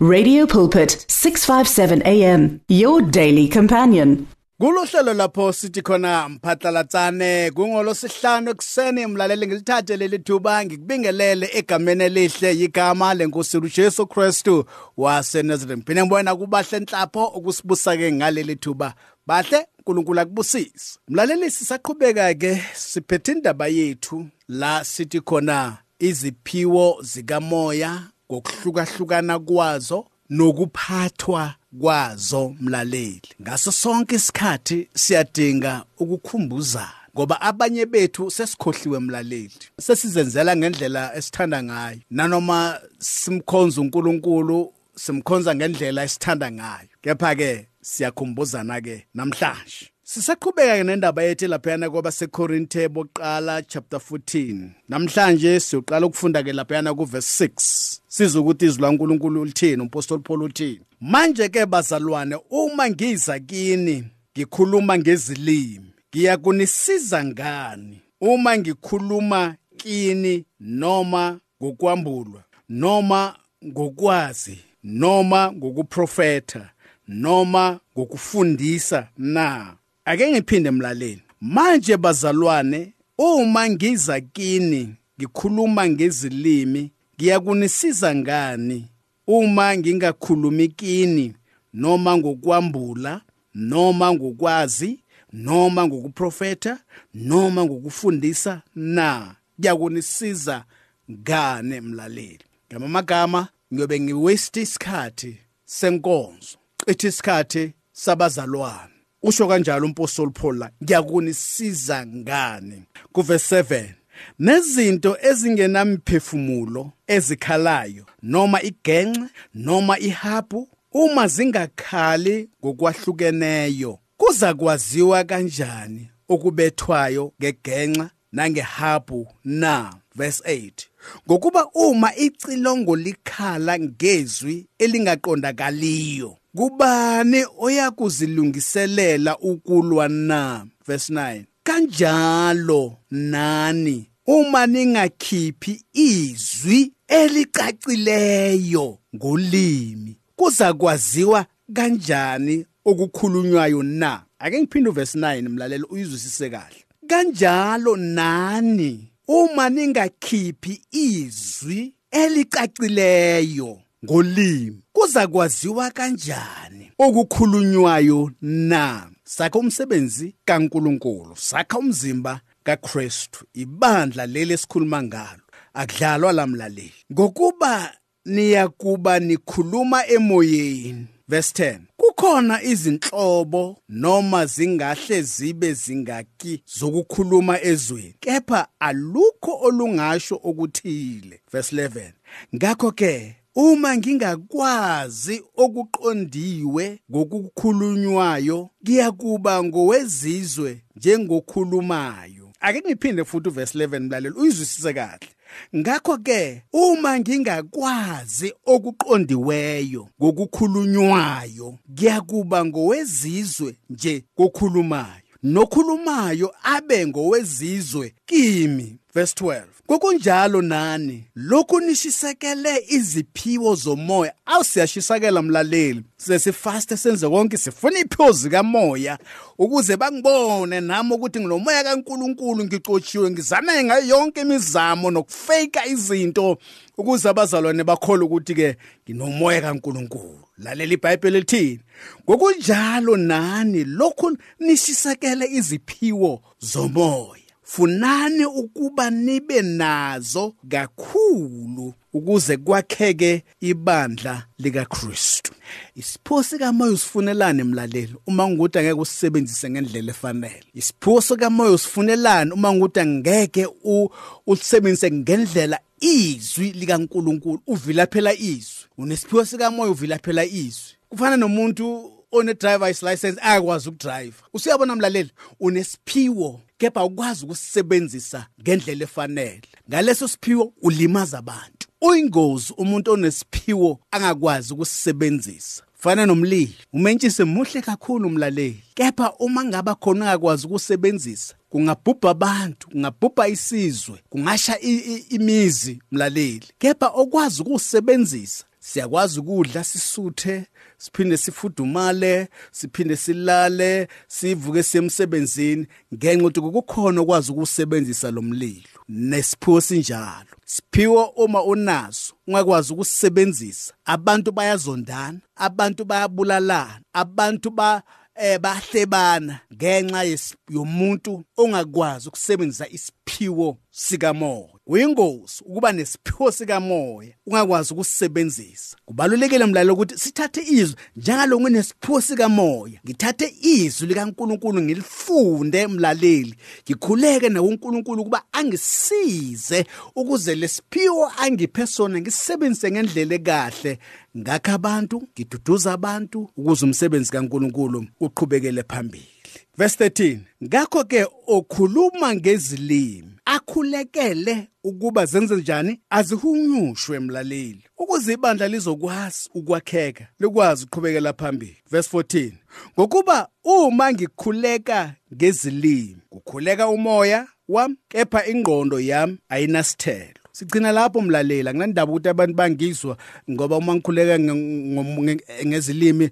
Radio Pulpit 657 AM your daily companion. Kulohlelo lapho sithi khona mphatlalatsane kungolo sihlanu ekseni mlaleli ngilithathe leli thuba ngikubingelele egameni elihle igama lenkosi uJesu Kristu waseNazareth. Phinde ngibona kubahle enhlapho ukusibusa ke ngaleli thuba. Bahle uNkulunkulu akubusise. Mlaleli sisaqhubeka ke siphethe indaba yethu la sithi khona iziphiwo zikamoya ngokuhlukahlukana kwazo nokuphathwa kwazo mlaleli. Ngaso sonke isikhathi siyadinga ukukhumbuza ngoba abanye bethu sesikhohliwe mlaleli. Sesizenzela ngendlela esithanda ngayo. Nanoma simkhonza uNkulunkulu simkhonza ngendlela esithanda ngayo. Kepha ke siyakhumbuzana ke namhlanje. Sisaqhubeka nendaba yethu laphayana kwaba seKorinthe boqala chapter 14. Namhlanje siyoqala ukufunda ke laphayana kuverse 6. Siza ukuthi izwi laNkuluNkulu lithini, umpostoli Paul uthini. Manje ke bazalwane, uma ngiza kini ngikhuluma ngezilimi, ngiyakunisiza ngani? Uma ngikhuluma kini noma ngokwambulwa, noma ngokwazi, noma ngokuprofeta, noma ngokufundisa na? Ake ngiphinde mlaleli. Manje bazalwane uma ngiza kini ngikhuluma ngezilimi ngiyakunisiza ngani? Uma ngingakhulumi kini noma ngokwambula noma ngokwazi noma ngokuprofeta noma ngokufundisa na? Kuyakunisiza ngane mlaleli? Ngamagama ngiyobe ngiwaste isikhathi senkonzo qithi isikhathi sabazalwane. Usho kanjalo umpostoli Paul la ngiyakunisiza ngani? Kuverse 7 nezinto ezingenamphefumulo ezikhalayo noma igenxe noma ihabu uma zingakhali ngokwahlukeneyo kuza kwaziwa kanjani okubethwayo ngegenxa nangehabu na? Verse 8 ngokuba uma icilongo likhala ngezwi elingaqondakaliyo kubani oyakuzilungiselela ukulwa na? Verse 9 kanjalo nani? Uma ningakhiphi izwi elicacileyo ngolimi kuza kwaziwa kanjani okukhulunywayo na? Ake ngiphinde uverse 9 mlalelo uyizwisise kahle. Kanjalo nani? Uma ningakhiphi izwi elicacileyo ngolimi kuza kwaziwa kanjani? Okukhulunywayo na? Sakho umsebenzi kaNkuluNkulu sakha umzimba kaKristu. Ibandla leli esikhuluma ngalo akudlalwa lamlaleli. Ngokuba niyakuba nikhuluma emoyeni. Verse 10 kukhona izinhlobo noma zingahle zibe zingaki zokukhuluma ezweni kepha alukho olungasho okuthile. Verse 11 ngakho ke uma ngingakwazi okuqondiwe ngokukhulunywayo kuyakuba ngowezizwe njengokhulumayo. Ake ngiphinde futhi uverse 11 mlaleli uyizwisise kahle. Ngakho ke uma ngingakwazi okuqondiweyo ngokukhulunywayo kuyakuba ngowezizwe nje kokhulumayo nokhulumayo abe ngowezizwe kimi. Verse 12 kokunjalo nani? Lokhu nishisekele iziphiwo zomoya. Awusiyashisakela mlaleli. Sesifaste senze konke sifuna iphiwo zikamoya ukuze bangibone nami ukuthi ngilomoya kaNkuluNkulu ngiqotshiwe ngizame ngayo yonke imizamo nokufake izinto ukuze abazalwane bakholwe ukuthi ke nginomoya kaNkuluNkulu. Lalela iBhayibheli lithini ngokunjalo nani? Lokhu nishisekele iziphiwo zomoya. Funani ukuba nibe nazo kakhulu ukuze kwakheke ibandla likaKristu. Isipho sikamoya usifunelane emlaleli uma ngukuthi angeke usisebenzise ngendlela efanele. Isipho sikamoya usifunelane uma ngukuthi angeke usisebenzise ngendlela izwi likaNkuluNkulu uvilaphela izwi. Unesiphiwo sikamoya uvilaphela izwi. Kufana nomuntu one driver's license akwazi ukudrive. Usiyabona mlaleli unesiphiwo kepha ukwazi ukusebenzisa ngendlela efanele. Ngaleso siphiwo ulimaza abantu. Uyingozi umuntu onesiphiwo angakwazi ukusebenzisa. Fana nomlilo umentshise muhle kakhulu umlaleli kepha uma ngaba khona ungakwazi ukusebenzisa kungabhubha abantu kungabhubha isizwe kungasha imizi mlaleli. Kepha okwazi ukusebenzisa siyakwazi ukudla sisuthe siphinde sifudumale siphinde silale sivuke semsebenzini ngenxa ukuthi kukhona okwazi ukusebenzisa lo mlilo. Nesiphiwo sinjalo. Siphiwo uma unaso ungakwazi ukusebenzisa. Abantu bayazondana abantu bayabulalana abantu ba eh bahlebana ngenxa yomuntu ongakwazi ukusebenzisa isiphiwo sikamoya. Uyingozi ukuba nesiphiwo sikamoya ungakwazi ukusebenzisa. Kubalulekile mlalo ukuthi sithathe izwi njalo nginesiphiwo sikamoya. Ngithathe izwi likaNkuluNkulu ngilifunde mlaleli. Ngikhuleke nawo uNkulunkulu kuba angisize ukuze lesiphiwo angiphe sona ngisebenzise ngendlela ekahle. Ngakho abantu ngiduduza abantu ukuze umsebenzi kaNkuluNkulu uqhubekele phambili. Verse 13 ngakho ke okhuluma ngezilimi akhulekele ukuba zenze njani? Azihunyushwe emlaleli ukuze ibandla lizokwazi ukwakheka likwazi uqhubekela phambili. Verse 14 ngokuba uma ngikhuleka ngezilimi kukhuleka umoya wami kepha ingqondo yami ayinasithelo. Sigcina lapho mlalela. Nginandaba ukuthi abantu bangizwa ngoba uma ngikhuleka ngezilimi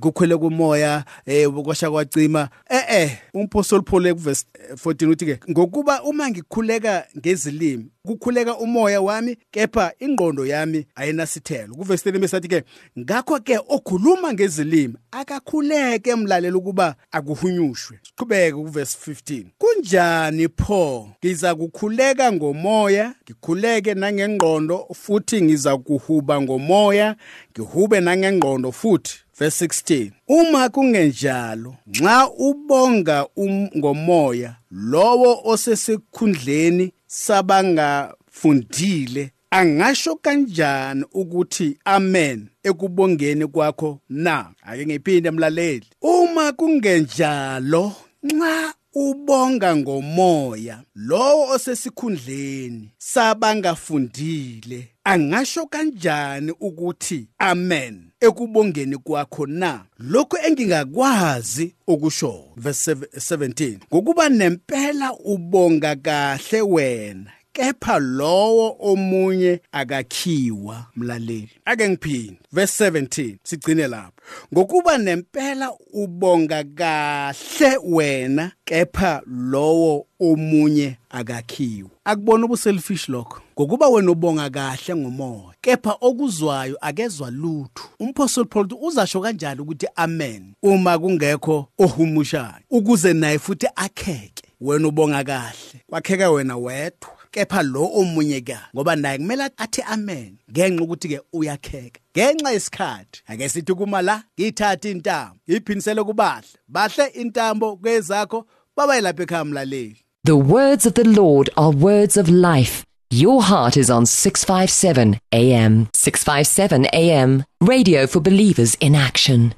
kukhwele kumoya eh kwasha kwacima. Eh eh umpostoli Paul kuverse 14 uthi ke ngokuba uma ngikhuleka ngezilimi kukhuleka umoya wami kepha ingqondo yami ayinasithelo kuvesi 10 besathi ke ngakho ke okhuluma ngezilimi akakhuleke emlalela ukuba akuhunyushwe. Siqhubeke kuvesi 15 kunjani pho? Ngiza kukhuleka ngomoya ngikhuleke nangengqondo futhi ngiza kuhuba ngomoya ngihube nangengqondo futhi. Verse 16 uma kungenjalo nxa ubonga um, ngomoya lowo osesikhundleni sabangafundile angasho kanjani ukuthi amen ekubongeni kwakho na? Ake ngiphinde emlaleli uma kungenjalo nxa ubonga ngomoya lowo osesikhundleni sabangafundile. Angasho kanjani ukuthi amen ekubongeni kwakho na? Lokho engingakwazi ukusho verse 17 ngokuba nempela ubonga kahle wena. Kepha lowo omunye akakhiwa mlaleli. Ake ngiphinde. Verse 17 sigcine lapho. Ngokuba nempela ubonga kahle wena kepha lowo omunye akakhiwa. Akubona ubuselfish lokho? Ngokuba wena ubonga kahle ngomoya kepha okuzwayo akezwa lutho. Umpostoli Paul uzasho kanjani ukuthi amen uma kungekho ohumushayo? Ukuze naye futhi akheke wena ubonga kahle. Kwakheka wena wedwa. Kepha lo omunye ka ngoba naye kumele athi amen ngenxa ukuthi ke uyakheka ngenxa yesikhathi ake sithi kuma la ngithatha intambo ngiphinisele kubahle bahle intambo kwezakho baba yilapha ekhaya mlaleli The words of the Lord are words of life. Your heart is on 657 AM. 657 AM. Radio for believers in action.